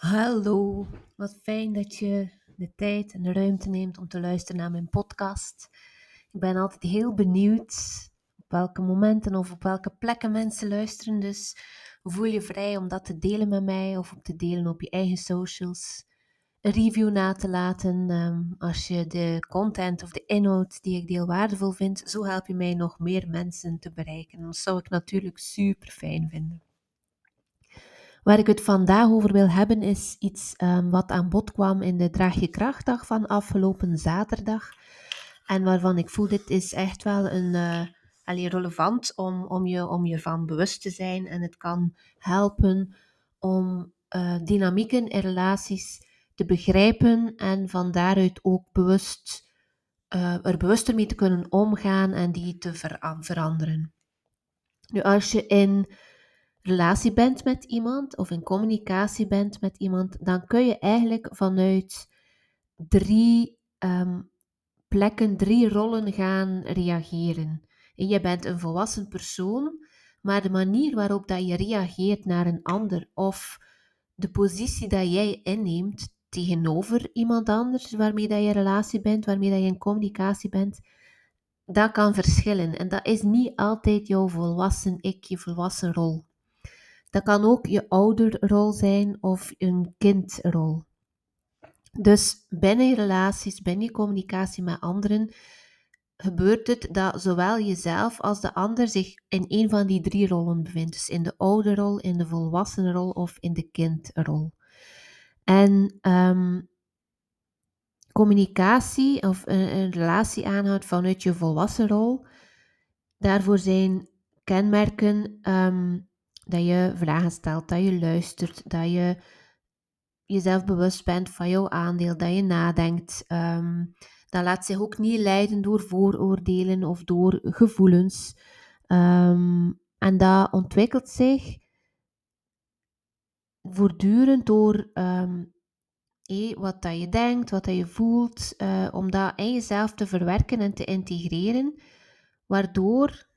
Hallo, wat fijn dat je de tijd en de ruimte neemt om te luisteren naar mijn podcast. Ik ben altijd heel benieuwd op welke momenten of op welke plekken mensen luisteren, dus voel je vrij om dat te delen met mij of om te delen op je eigen socials. Een review na te laten ehm, als je de content of de inhoud die ik deel waardevol vindt. Zo help je mij nog meer mensen te bereiken. Dat zou ik natuurlijk super fijn vinden. Waar ik het vandaag over wil hebben is iets um, wat aan bod kwam in de Draag je Krachtdag van afgelopen zaterdag. En waarvan ik voel, dit is echt wel een, uh, relevant om, om, je, om je van bewust te zijn. En het kan helpen om uh, dynamieken in relaties te begrijpen en van daaruit ook bewust, uh, er bewuster mee te kunnen omgaan en die te ver veranderen. Nu, als je in relatie bent met iemand of in communicatie bent met iemand, dan kun je eigenlijk vanuit drie um, plekken, drie rollen gaan reageren. En je bent een volwassen persoon, maar de manier waarop dat je reageert naar een ander of de positie dat jij inneemt tegenover iemand anders waarmee dat je relatie bent, waarmee dat je in communicatie bent, dat kan verschillen. En dat is niet altijd jouw volwassen ik, je volwassen rol. Dat kan ook je ouderrol zijn of een kindrol. Dus binnen relaties, binnen je communicatie met anderen, gebeurt het dat zowel jezelf als de ander zich in een van die drie rollen bevindt. Dus in de ouderrol, in de volwassenenrol of in de kindrol. En um, communicatie of een, relatie aanhoudt vanuit je volwassenrol, daarvoor zijn kenmerken dat je vragen stelt, dat je luistert, dat je jezelf bewust bent van jouw aandeel, dat je nadenkt. Um, dat laat zich ook niet leiden door vooroordelen of door gevoelens. Um, en dat ontwikkelt zich voortdurend door um, wat dat je denkt, wat dat je voelt, uh, om dat in jezelf te verwerken en te integreren, waardoor